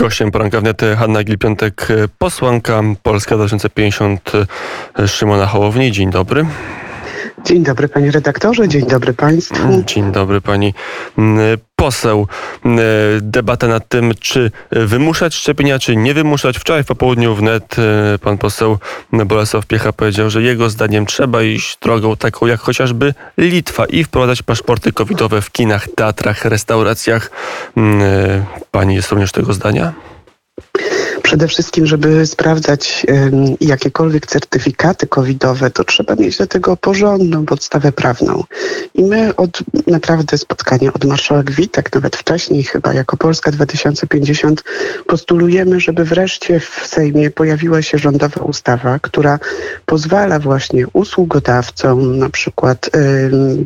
Gościem poranka wnet Hanna Gil-Piątek, posłanka Polska 2050 Szymona Hołowni. Dzień dobry. Dzień dobry panie redaktorze, dzień dobry państwu. Dzień dobry pani poseł. Debata nad tym, czy wymuszać szczepienia, czy nie wymuszać. Wczoraj w popołudniu wnet pan poseł Bolesław Piecha powiedział, że jego zdaniem trzeba iść drogą taką jak chociażby Litwa i wprowadzać paszporty covidowe w kinach, teatrach, restauracjach. Pani jest również tego zdania? Przede wszystkim, żeby sprawdzać jakiekolwiek certyfikaty covidowe, to trzeba mieć do tego porządną podstawę prawną. I my od naprawdę spotkania od marszałek Witek, nawet wcześniej chyba jako Polska 2050 postulujemy, żeby wreszcie w Sejmie pojawiła się rządowa ustawa, która pozwala właśnie usługodawcom, na przykład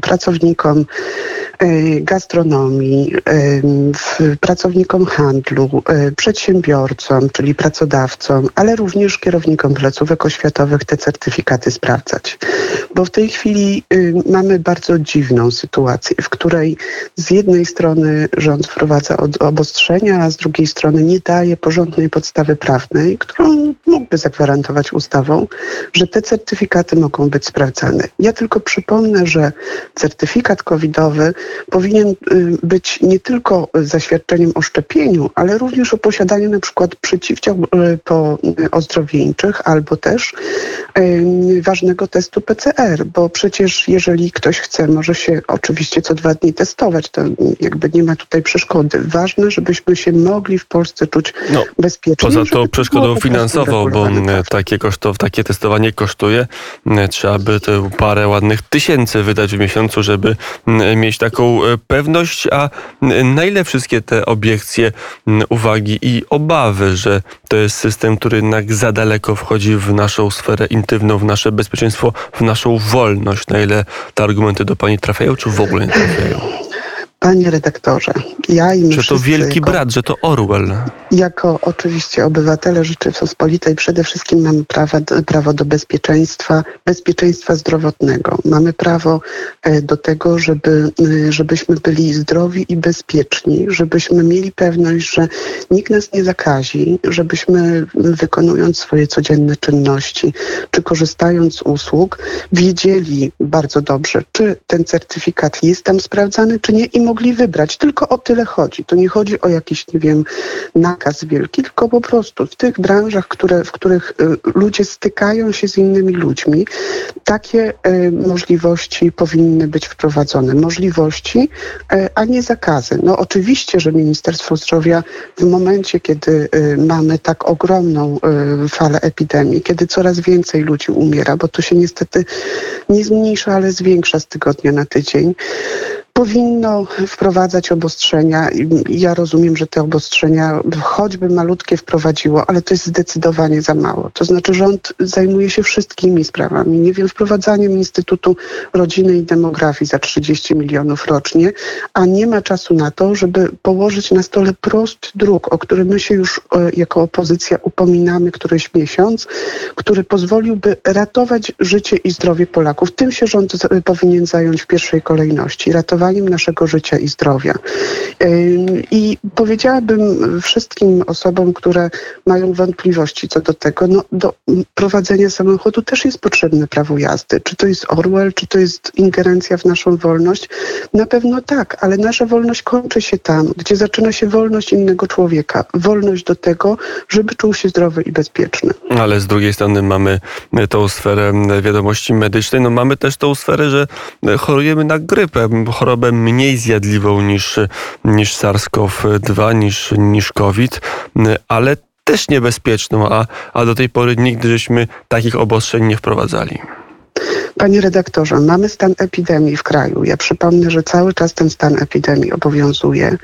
pracownikom E, gastronomii, e, pracownikom handlu, e, przedsiębiorcom, czyli pracodawcom, ale również kierownikom placówek oświatowych te certyfikaty sprawdzać. Bo w tej chwili y, mamy bardzo dziwną sytuację, w której z jednej strony rząd wprowadza obostrzenia, a z drugiej strony nie daje porządnej podstawy prawnej, którą mógłby zagwarantować ustawą, że te certyfikaty mogą być sprawdzane. Ja tylko przypomnę, że certyfikat covidowy powinien y, być nie tylko zaświadczeniem o szczepieniu, ale również o posiadaniu na przykład przeciwciał y, po y, ozdrowieńczych albo też ważnego testu PCR, bo przecież jeżeli ktoś chce, może się oczywiście co dwa dni testować, to jakby nie ma tutaj przeszkody. Ważne, żebyśmy się mogli w Polsce czuć no, bezpiecznie. Poza to przeszkodą finansową, bo takie, kosztow, takie testowanie kosztuje. Trzeba by te parę ładnych tysięcy wydać w miesiącu, żeby mieć taką e, pewność, a na ile wszystkie te obiekcje, uwagi i obawy, że to jest system, który jednak za daleko wchodzi w naszą sferę intymną, w nasze bezpieczeństwo, w naszą wolność, na ile te argumenty do pani trafiają, czy w ogóle nie trafiają? Panie redaktorze, ja i my Że to wielki jako, brat, że to Orwell. Jako oczywiście obywatele Rzeczypospolitej przede wszystkim mamy prawa, prawo do bezpieczeństwa, bezpieczeństwa zdrowotnego. Mamy prawo e, do tego, żeby, e, żebyśmy byli zdrowi i bezpieczni, żebyśmy mieli pewność, że nikt nas nie zakazi, żebyśmy wykonując swoje codzienne czynności, czy korzystając z usług, wiedzieli bardzo dobrze, czy ten certyfikat jest tam sprawdzany, czy nie i mogli wybrać. Tylko o tyle chodzi. To nie chodzi o jakiś, nie wiem, nakaz wielki, tylko po prostu w tych branżach, które, w których y, ludzie stykają się z innymi ludźmi, takie y, możliwości powinny być wprowadzone. Możliwości, y, a nie zakazy. No oczywiście, że Ministerstwo Zdrowia w momencie, kiedy mamy tak ogromną falę epidemii, kiedy coraz więcej ludzi umiera, bo to się niestety nie zmniejsza, ale zwiększa z tygodnia na tydzień, powinno wprowadzać obostrzenia. Ja rozumiem, że te obostrzenia choćby malutkie wprowadziło, ale to jest zdecydowanie za mało. To znaczy rząd zajmuje się wszystkimi sprawami. Nie wiem, wprowadzaniem Instytutu Rodziny i Demografii za 30 milionów rocznie, a nie ma czasu na to, żeby położyć na stole prosty druk, o który my się już e, jako opozycja upominamy któryś miesiąc, który pozwoliłby ratować życie i zdrowie Polaków. Tym się rząd powinien zająć w pierwszej kolejności. Ratować naszego życia i zdrowia. I powiedziałabym wszystkim osobom, które mają wątpliwości co do tego, no do prowadzenia samochodu też jest potrzebne prawo jazdy. Czy to jest Orwell, czy to jest ingerencja w naszą wolność? Na pewno tak, ale nasza wolność kończy się tam, gdzie zaczyna się wolność innego człowieka. Wolność do tego, żeby czuł się zdrowy i bezpieczny. Ale z drugiej strony mamy tą sferę wiadomości medycznej, no mamy też tą sferę, że chorujemy na grypę, chorobę chorobę mniej zjadliwą niż, niż SARS-CoV-2, niż, niż COVID, ale też niebezpieczną, a, a do tej pory nigdy żeśmy takich obostrzeń nie wprowadzali. Panie redaktorze, mamy stan epidemii w kraju. Ja przypomnę, że cały czas ten stan epidemii obowiązuje.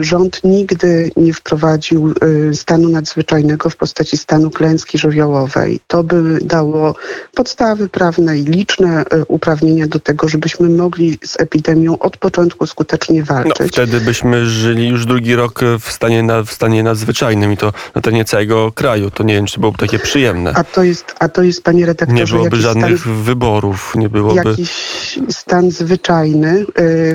Rząd nigdy nie wprowadził y, stanu nadzwyczajnego w postaci stanu klęski żywiołowej. To by dało podstawy prawne i liczne y, uprawnienia do tego, żebyśmy mogli z epidemią od początku skutecznie walczyć. No, wtedy byśmy żyli już drugi rok w stanie, na, w stanie nadzwyczajnym i to na terenie całego kraju. To nie wiem, czy byłoby takie przyjemne. A to jest, a to jest panie redaktorze, nie byłoby żadnych stan, wyborów, nie byłoby... Jakiś stan zwyczajny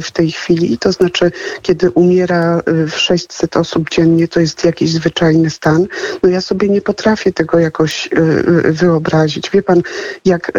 w tej chwili, to znaczy kiedy umiera 600 osób dziennie, to jest jakiś zwyczajny stan. No ja sobie nie potrafię tego jakoś wyobrazić. Wie pan, jak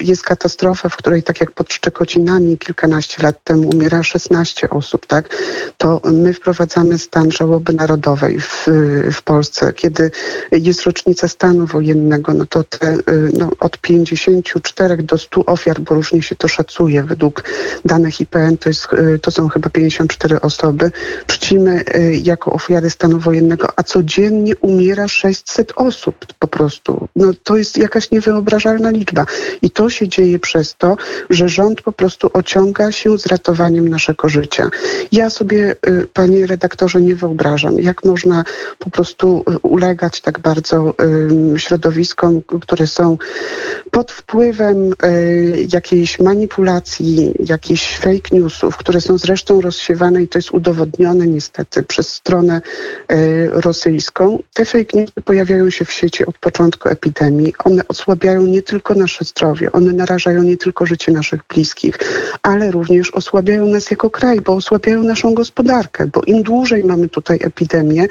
jest katastrofa, w której tak jak pod Szczekocinami kilkanaście lat temu umiera 16 osób, tak, to my wprowadzamy stan żałoby narodowej w, w Polsce. Kiedy jest rocznica stanu wojennego, no to te, no, od 54 do 100 ofiar, bo różnie się to szacuje według danych IPN, to, jest, to są chyba 54 osoby, czcimy jako ofiary stanu wojennego, a codziennie umiera 600 osób po prostu. No to jest jakaś niewyobrażalna liczba. I to się dzieje przez to, że rząd po prostu ociąga się z ratowaniem naszego życia. Ja sobie, y, panie redaktorze, nie wyobrażam, jak można po prostu y, ulegać tak bardzo środowiskom, które są pod wpływem y, jakiejś manipulacji, jakichś fake newsów, które są zresztą rozsiewane i to jest udowodnione niestety przez stronę rosyjską. Te fake newsy pojawiają się w sieci od początku epidemii. One osłabiają nie tylko nasze zdrowie, one narażają nie tylko życie naszych bliskich, ale również osłabiają nas jako kraj, bo osłabiają naszą gospodarkę, bo im dłużej mamy tutaj epidemię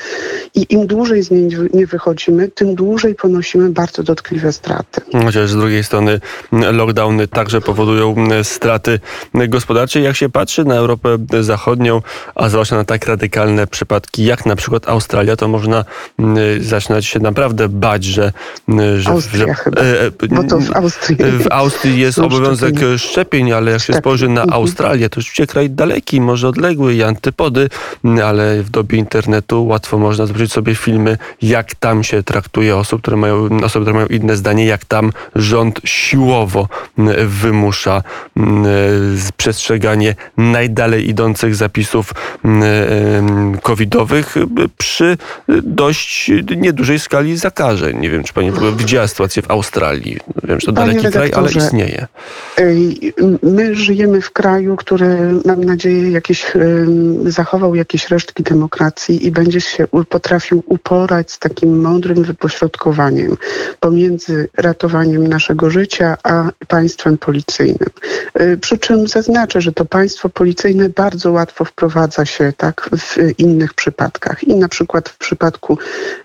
i im dłużej z niej nie wychodzimy, tym dłużej ponosimy bardzo dotkliwe straty. Chociaż z strony lockdowny także powodują straty gospodarcze. Jak się patrzy na Europę Zachodnią, a zwłaszcza na tak radykalne przypadki jak na przykład Australia, to można zaczynać się naprawdę bać, że... że Austria że, chyba, e, e, bo to w Austrii. W Austrii jest obowiązek szczepień, ale jak się spojrzy na mhm. Australię, to oczywiście kraj daleki, może odległy i antypody, ale w dobie internetu łatwo można zobaczyć sobie filmy, jak tam się traktuje osób, które mają, osoby, które mają inne zdanie, jak tam rząd siłowo wymusza przestrzeganie najdalej idących zapisów covidowych przy dość niedużej skali zakażeń. Nie wiem, czy pani widziała sytuację w Australii. Wiem, że to daleki kraj, ale istnieje. My żyjemy w kraju, który mam nadzieję jakieś, zachował jakieś resztki demokracji i będzie się potrafił uporać z takim mądrym wypośrodkowaniem pomiędzy ratowaniem naszego życia a państwem policyjnym. Y, przy czym zaznaczę, że to państwo policyjne bardzo łatwo wprowadza się tak w innych przypadkach i na przykład w przypadku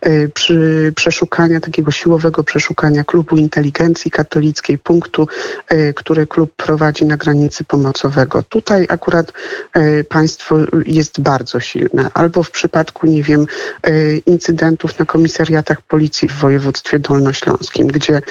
y, przy przeszukania, takiego siłowego przeszukania klubu inteligencji katolickiej, punktu, y, który klub prowadzi na granicy pomocowego. Tutaj akurat państwo jest bardzo silne. Albo w przypadku, nie wiem, incydentów na komisariatach policji w województwie dolnośląskim, gdzie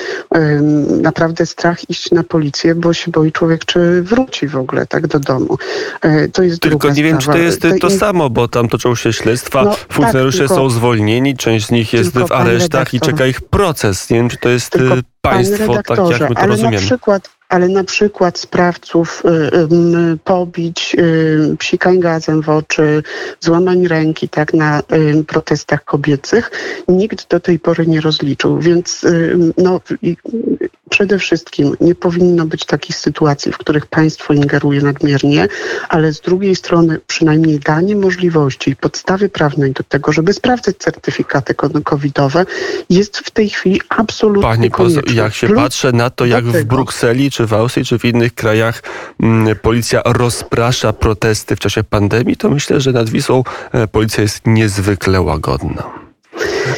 naprawdę strach iść na policję, bo się boi człowiek, czy wróci w ogóle tak do domu. E, to jest Tylko nie wiem, sprawa. czy to jest to, to in... samo, bo tam toczą się śledztwa, no, tak, funkcjonariusze tak, tylko, są zwolnieni, część z nich jest w aresztach i czeka ich proces. Nie wiem, czy to jest tylko, y, państwo, tak jak my to ale rozumiemy. Na przykład, ale na przykład sprawców y, y, pobić, y, psikań gazem w oczy, złamań ręki tak na protestach kobiecych nikt do tej pory nie rozliczył, więc no, przede wszystkim nie powinno być takich sytuacji, w których państwo ingeruje nadmiernie, ale z drugiej strony przynajmniej danie możliwości i podstawy prawnej do tego, żeby sprawdzać certyfikaty covidowe jest w tej chwili absolutnie Pani konieczne. jak się Plus patrzę na to, jak w Brukseli, czy w Austrii, czy w innych krajach mm, policja rozprasza protesty w czasie pandemii, to myślę, że nad Wisłą e, policja jest niezwykle łagodna.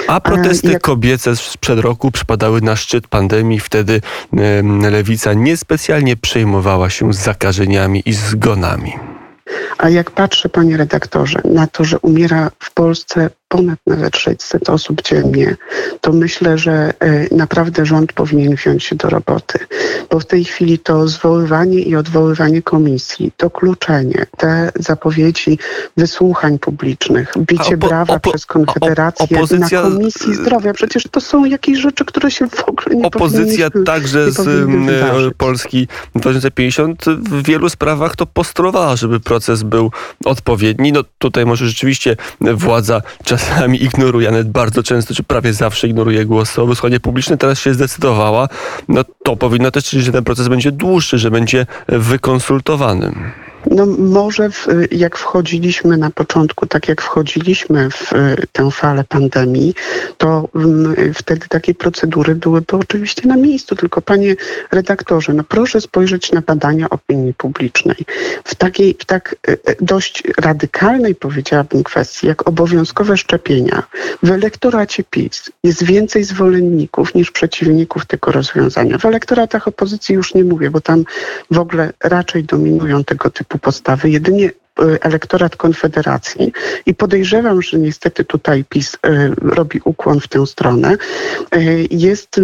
A protesty jak... kobiece sprzed roku przypadały na szczyt pandemii. Wtedy lewica niespecjalnie przejmowała się zakażeniami i zgonami. A jak patrzę, panie redaktorze, na to, że umiera w Polsce ponad nawet 600 osób dziennie, to myślę, że e, naprawdę rząd powinien wziąć się do roboty. Bo w tej chwili to zwoływanie i odwoływanie komisji, to kluczenie, te zapowiedzi wysłuchań publicznych, bicie opo, brawa opo, przez Konfederację opozycja, na Komisji Zdrowia, przecież to są jakieś rzeczy, które się w ogóle nie Opozycja także z e, Polski 2050 w wielu sprawach to postulowała, żeby proces był odpowiedni. No tutaj może rzeczywiście władza czasami ignoruje, nawet bardzo często, czy prawie zawsze ignoruje głos o wysłuchanie publiczne, teraz się zdecydowała, no to powinno też czynić, że ten proces będzie dłuższy, że będzie wykonsultowany. No może w, jak wchodziliśmy na początku, tak jak wchodziliśmy w tę falę pandemii, to wtedy takie procedury byłyby oczywiście na miejscu. Tylko panie redaktorze, no proszę spojrzeć na badania opinii publicznej. W takiej, w tak e, e, dość radykalnej, powiedziałabym, kwestii, jak obowiązkowe szczepienia, w elektoracie PiS jest więcej zwolenników niż przeciwników tego rozwiązania. W elektoratach opozycji już nie mówię, bo tam w ogóle raczej dominują tego typu postawy. Jedynie Y, elektorat Konfederacji i podejrzewam, że niestety tutaj PiS y, robi ukłon w tę stronę, y, jest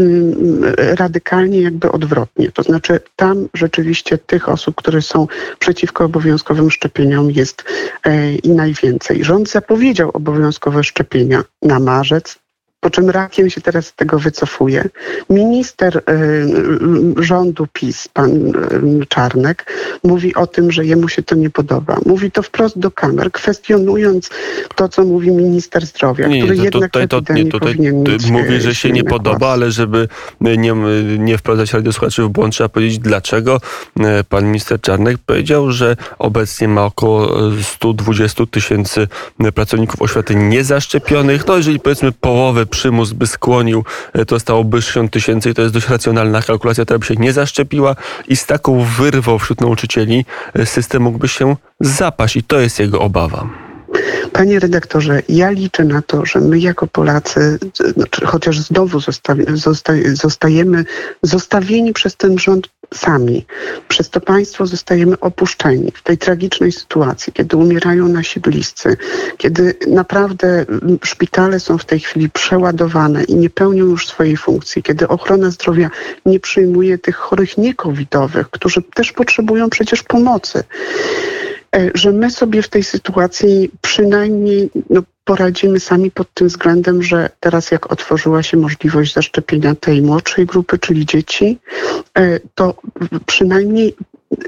radykalnie jakby odwrotnie. To znaczy tam rzeczywiście tych osób, które są przeciwko obowiązkowym szczepieniom jest i najwięcej. Rząd zapowiedział obowiązkowe szczepienia na marzec, po czym rakiem się teraz z tego wycofuje. Minister y, y, rządu PiS, pan y, Czarnek, mówi o tym, że jemu się to nie podoba. Mówi to wprost do kamer, kwestionując to, co mówi minister zdrowia, nie, który to, jednak tutaj, to, nie, tutaj powinien mieć Mówi, że się nie podoba, głos. ale żeby nie, nie wprowadzać radiosłuchaczy w błąd, trzeba powiedzieć, dlaczego pan minister Czarnek powiedział, że obecnie ma około 120 tysięcy pracowników oświaty niezaszczepionych. No jeżeli powiedzmy połowę przymus by skłonił, e, to stałoby 60 tysięcy i to jest dość racjonalna kalkulacja, która by się nie zaszczepiła i z taką wyrwą wśród nauczycieli e, system mógłby się zapaść i to jest jego obawa. Panie redaktorze, ja liczę na to, że my jako Polacy, znaczy chociaż znowu zostajemy zostawieni przez ten rząd sami. Przez to państwo zostajemy opuszczeni w tej tragicznej sytuacji, kiedy umierają nasi bliscy, kiedy naprawdę szpitale są w tej chwili przeładowane i nie pełnią już swojej funkcji, kiedy ochrona zdrowia nie przyjmuje tych chorych niekowidowych, którzy też potrzebują przecież pomocy. E, że my sobie w tej sytuacji przynajmniej no, poradzimy sami pod tym względem, że teraz jak otworzyła się możliwość zaszczepienia tej młodszej grupy, czyli dzieci, e, to przynajmniej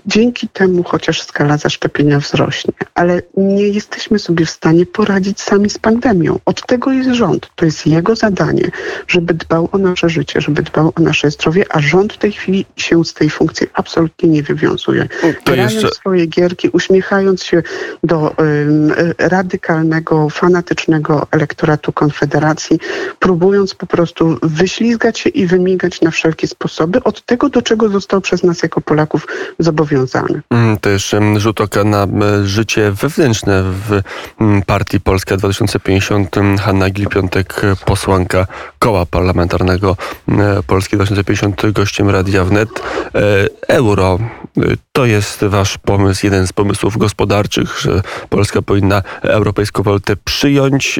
Dzięki temu chociaż skala zaszczepienia wzrośnie, ale nie jesteśmy sobie w stanie poradzić sami z pandemią. Od tego jest rząd. To jest jego zadanie, żeby dbał o nasze życie, żeby dbał o nasze zdrowie, a rząd w tej chwili się z tej funkcji absolutnie nie wywiązuje. Grając jeszcze... swoje gierki, uśmiechając się do um, radykalnego, fanatycznego elektoratu Konfederacji, próbując po prostu wyślizgać się i wymigać na wszelkie sposoby od tego, do czego został przez nas jako Polaków zobowiązany zobowiązany. Mm, też rzut oka na życie wewnętrzne w partii Polska 2050. Hanna Gil-Piątek, posłanka koła parlamentarnego Polski 2050, gościem Radia Wnet. E, euro to jest wasz pomysł, jeden z pomysłów gospodarczych, że Polska powinna europejską walutę przyjąć.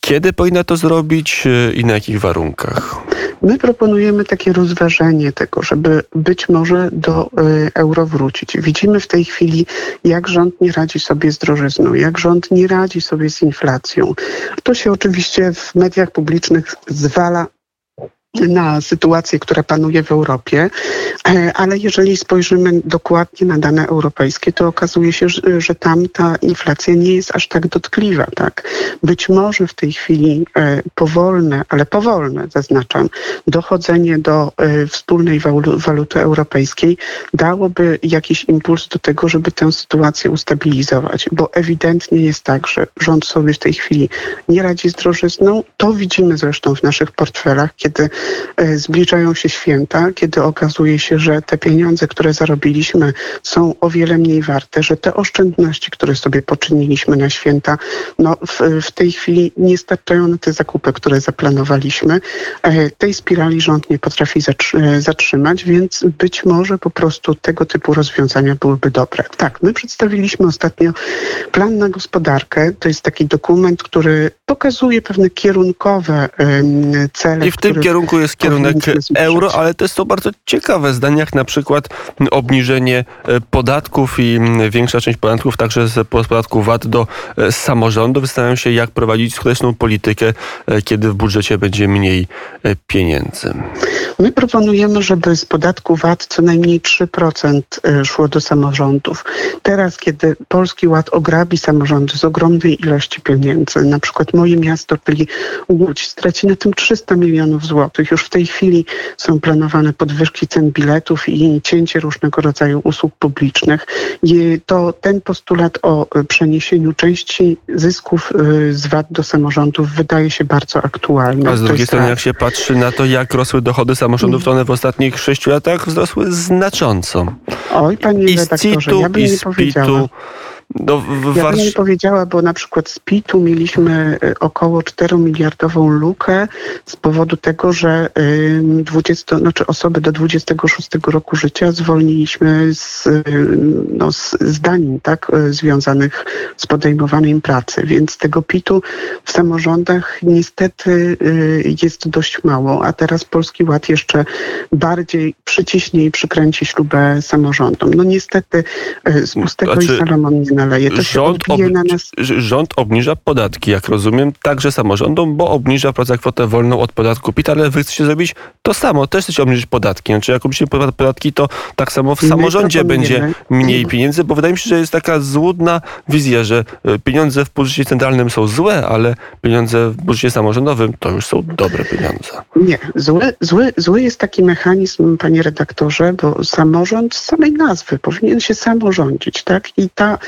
Kiedy powinna to zrobić e, i na jakich warunkach? My proponujemy takie rozważenie tego, żeby być może do e, euro wrócić. Widzimy w tej chwili, jak rząd nie radzi sobie z drożyzną, jak rząd nie radzi sobie z inflacją. To się oczywiście w mediach publicznych zwala na sytuację, która panuje w Europie, e, ale jeżeli spojrzymy dokładnie na dane europejskie, to okazuje się, że, tam ta inflacja nie jest aż tak dotkliwa. Tak? Być może w tej chwili e, powolne, ale powolne, zaznaczam, dochodzenie do e, wspólnej waluty europejskiej dałoby jakiś impuls do tego, żeby tę sytuację ustabilizować, bo ewidentnie jest tak, że rząd sobie w tej chwili nie radzi z drożyzną. To widzimy zresztą w naszych portfelach, kiedy zbliżają się święta, kiedy okazuje się, że te pieniądze, które zarobiliśmy, są o wiele mniej warte, że te oszczędności, które sobie poczyniliśmy na święta, no w, w tej chwili nie starczają na te zakupy, które zaplanowaliśmy. E, tej spirali rząd nie potrafi e, zatrzymać, więc być może po prostu tego typu rozwiązania byłyby dobre. Tak, my przedstawiliśmy ostatnio plan na gospodarkę. To jest taki dokument, który pokazuje pewne kierunkowe cele. I w tym kierunku jest kierunek euro, ale to są bardzo ciekawe zdania, jak na przykład obniżenie e, podatków i większa część podatków, także z podatku VAT do e, samorządu. Zastanawiam się, jak prowadzić skuteczną politykę, e, kiedy w budżecie będzie mniej pieniędzy. My proponujemy, żeby z podatku VAT co najmniej 3% szło do samorządów. Teraz, kiedy Polski Ład ograbi samorządy z ogromnej ilości pieniędzy, na przykład moje miasto, czyli Łódź, straci na tym 300 milionów złotych, których już w tej chwili są planowane podwyżki cen biletów i cięcie różnego rodzaju usług publicznych, to ten postulat o przeniesieniu części zysków z VAT do samorządów wydaje się bardzo aktualny. A z drugiej strony, jak się patrzy na to, jak rosły dochody samorządów, to one w ostatnich sześciu latach wzrosły znacząco. Oj, panie I redaktorze, ja bym nie powiedziała. No, w, ja bym nie powiedziała, bo na przykład z PIT-u mieliśmy y, około 4 miliardową lukę z powodu tego, że 20, znaczy osoby do 26 roku życia zwolniliśmy z, y, no, z, tak, y, związanych z podejmowaniem pracy, więc tego PIT-u w samorządach niestety jest dość mało, a teraz Polski Ład jeszcze bardziej przyciśnie i przykręci ślubę samorządom. No niestety z pustego i Salomon nie naleje. To rząd, ob... na nas... rząd obniża podatki, jak rozumiem, także samorządom, bo obniża wprowadza kwotę wolną od podatku PIT, ale wy chcecie zrobić to samo, też chcecie obniżyć podatki. Znaczy jak obniżycie podatki, to tak samo w samorządzie będzie mniej pieniędzy, bo wydaje mi się, że jest taka złudna wizja, że e, pieniądze w budżecie centralnym są złe, ale pieniądze w budżecie samorządowym to już są dobre pieniądze. Nie, zły, zły, zły jest taki mechanizm, panie redaktorze, bo samorząd z samej nazwy powinien się samorządzić, tak? I ta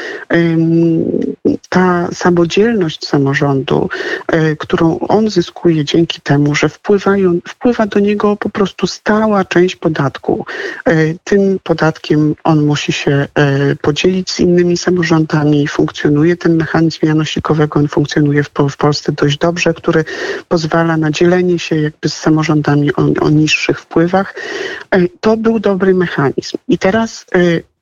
ta samodzielność samorządu, e, którą on zyskuje dzięki temu, że wpływają, wpływa do niego po prostu stała część podatku. E, tym podatkiem on musi się e, podzielić z innymi samorządami. Funkcjonuje ten mechanizm janosikowego, on funkcjonuje w, w Polsce dość dobrze, który pozwala na dzielenie się jakby z samorządami o, o niższych wpływach. To był dobry mechanizm. I teraz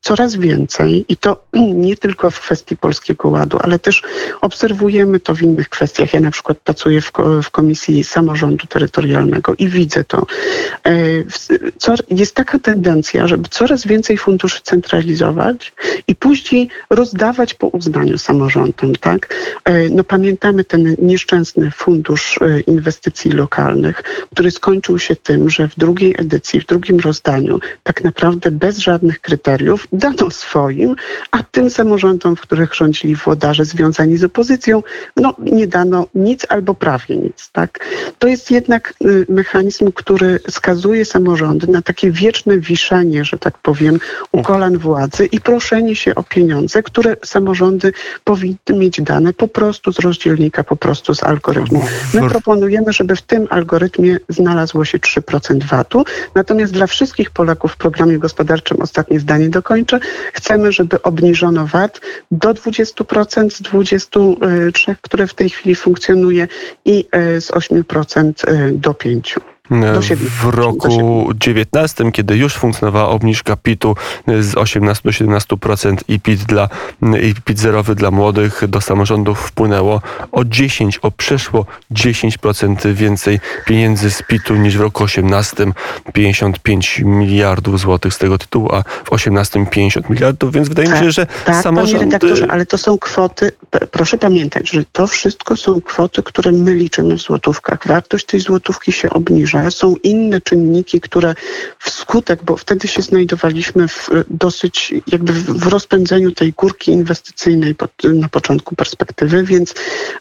coraz więcej i to nie tylko w kwestii Polskiego Ładu, ale też obserwujemy to w innych kwestiach. Ja na przykład pracuję w, Komisji Samorządu Terytorialnego i widzę to. E, jest taka tendencja, żeby coraz więcej funduszy centralizować i później rozdawać po uznaniu samorządom. Tak? E, no, pamiętamy ten nieszczęsny fundusz e, inwestycji lokalnych, który skończył się tym, że w drugiej edycji, w drugim rozdaniu tak naprawdę bez żadnych kryteriów dano swoim, a tym samorządom, w których rządzili włodarze związani z opozycją, no nie dano nic albo prawie nic. Tak? To jest jednak y, mechanizm, który skazuje samorządy na takie wieczne wiszenie, że tak powiem, u kolan władzy i proszenie się o pieniądze, które samorządy powinny mieć dane po prostu z rozdzielnika, po prostu z algorytmu. My proponujemy, żeby w tym algorytmie znalazło się 3% VAT-u, natomiast dla wszystkich Polaków w programie gospodarczym ostatnie zdanie do końca Chcemy, żeby obniżono VAT do 20% z 23, które w tej chwili funkcjonuje i e, z 8% e, do 5%. W roku 19, kiedy już funkcjonowała obniżka PIT-u z 18 do 17% i PIT, dla, i PIT zerowy dla młodych do samorządów wpłynęło o 10, o przeszło 10% więcej pieniędzy z PIT-u niż w roku 18, 55 miliardów złotych z tego tytułu, a w 18 50 miliardów, więc wydaje tak, mi się, że tak, samorządy... Panie ale to są kwoty, proszę pamiętać, że to wszystko są kwoty, które my liczymy w złotówkach. Wartość tej złotówki się obniża są inne czynniki, które wskutek, bo wtedy się znajdowaliśmy w dosyć jakby w rozpędzeniu tej górki inwestycyjnej na początku perspektywy, więc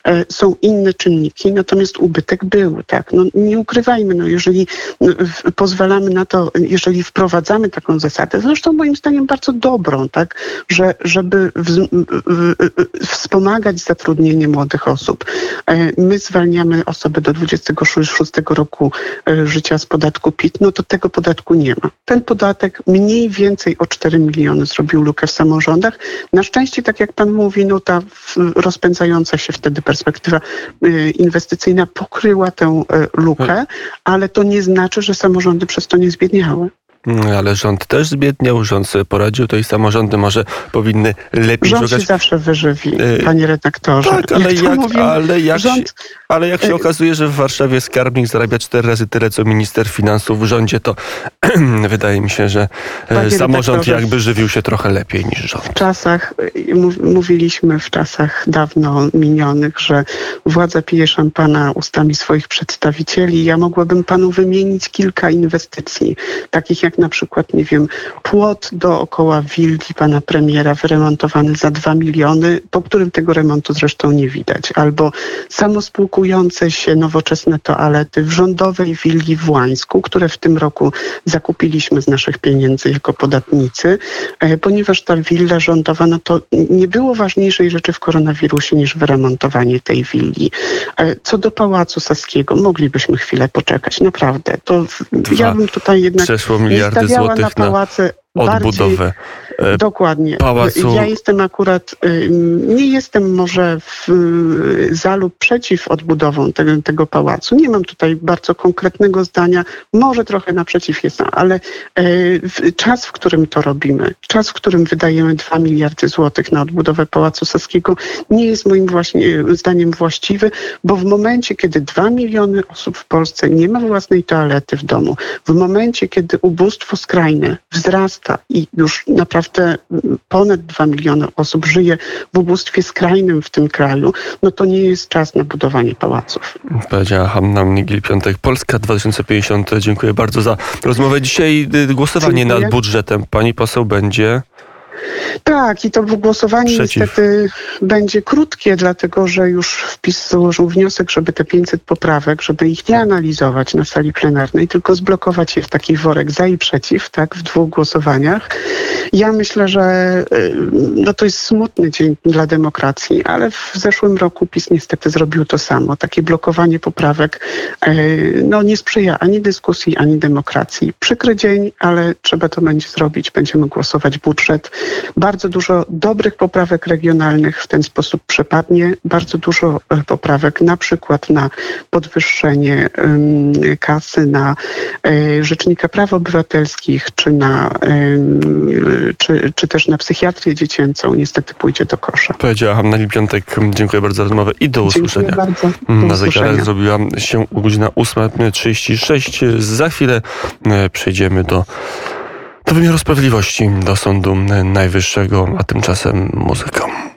e, są inne czynniki, natomiast ubytek był, tak. No, nie ukrywajmy, no, jeżeli no, pozwalamy na to, jeżeli wprowadzamy taką zasadę, zresztą moim zdaniem bardzo dobrą, tak, że żeby w, w, wspomagać zatrudnienie młodych osób. E, my zwalniamy osoby do 26 roku życia z podatku PIT, no to tego podatku nie ma. Ten podatek mniej więcej o 4 miliony zrobił lukę w samorządach. Na szczęście, tak jak pan mówi, no ta rozpędzająca się wtedy perspektywa e, inwestycyjna pokryła tę e, lukę, ale to nie znaczy, że samorządy przez to nie zbiedniały. Mm, ale rząd też zbiedniał, rząd sobie poradził, to i samorządy może powinny lepiej rząd szukać... się zawsze wyżywi, panie redaktorze. Tak, ale jak, jak ale jak, rząd... się, ale jak się okazuje, że w Warszawie skarbnik zarabia cztery razy tyle, co minister finansów w rządzie, to wydaje mi się, że e, panie samorząd jakby żywił się trochę lepiej niż rząd. W czasach, mówiliśmy w czasach dawno minionych, że władza pije szampana ustami swoich przedstawicieli. Ja mogłabym panu wymienić kilka inwestycji, takich jak jak na przykład, nie wiem, płot dookoła willi pana premiera wyremontowany za 2 miliony, po którym tego remontu zresztą nie widać, albo samospłukujące się nowoczesne toalety w rządowej willi w Łańsku, które w tym roku zakupiliśmy z naszych pieniędzy jako podatnicy, e, ponieważ ta willa rządowa, no to nie było ważniejszej rzeczy w koronawirusie niż wyremontowanie tej willi. E, Co do Pałacu Saskiego, moglibyśmy chwilę poczekać, naprawdę. To Dwa ja bym tutaj jednak Przeszło miliardy stawiała na złotych na bardziej odbudowę. E, Dokładnie. pałacu. Ja jestem akurat, y, nie jestem może w, y, za lub przeciw odbudową tego, tego pałacu. Nie mam tutaj bardzo konkretnego zdania. Może trochę naprzeciw jestem, ale w- czas, w którym to robimy, czas, w którym wydajemy 2 miliardy złotych na odbudowę Pałacu Saskiego, nie jest moim właśnie y, zdaniem właściwy, bo w momencie, kiedy 2 miliony osób w Polsce nie ma własnej toalety w domu, w momencie, kiedy ubóstwo skrajne wzrasta i już naprawdę ponad 2 miliony osób żyje w ubóstwie skrajnym w tym kraju, no to nie jest czas na budowanie pałaców. Powiedziała Hanna Migil-Piątek, Polska 2050. Dziękuję bardzo za rozmowę. Dzisiaj y, głosowanie Dziękuję. nad budżetem. Pani poseł będzie... Tak, i to głosowanie Przeciw. niestety będzie krótkie, dlatego że już wpis złożył wniosek, żeby te 500 poprawek, żeby ich nie analizować na sali plenarnej, tylko zblokować je w taki worek za i przeciw, tak, w dwóch głosowaniach. Ja myślę, że y, no to jest smutny dzień dla demokracji, ale w zeszłym roku PiS niestety zrobił to samo. Takie blokowanie poprawek y, no, nie sprzyja ani dyskusji, ani demokracji. Przykry dzień, ale trzeba to będzie zrobić. Będziemy głosować budżet. Bardzo dużo dobrych poprawek regionalnych w ten sposób przepadnie. Bardzo dużo e, poprawek na przykład na podwyższenie kasy na e, Rzecznika Praw Obywatelskich, czy, na, czy, czy też na psychiatrię dziecięcą niestety pójdzie do kosza. Powiedziała Hanna Migil-Piątek. Dziękuję bardzo za rozmowę i do Dziękuję usłyszenia. bardzo. Do Na zegarach zrobiła się godzina 8.36. Za chwilę e, przejdziemy do, do wymiaru sprawiedliwości, do Sądu Najwyższego, a tymczasem muzyką.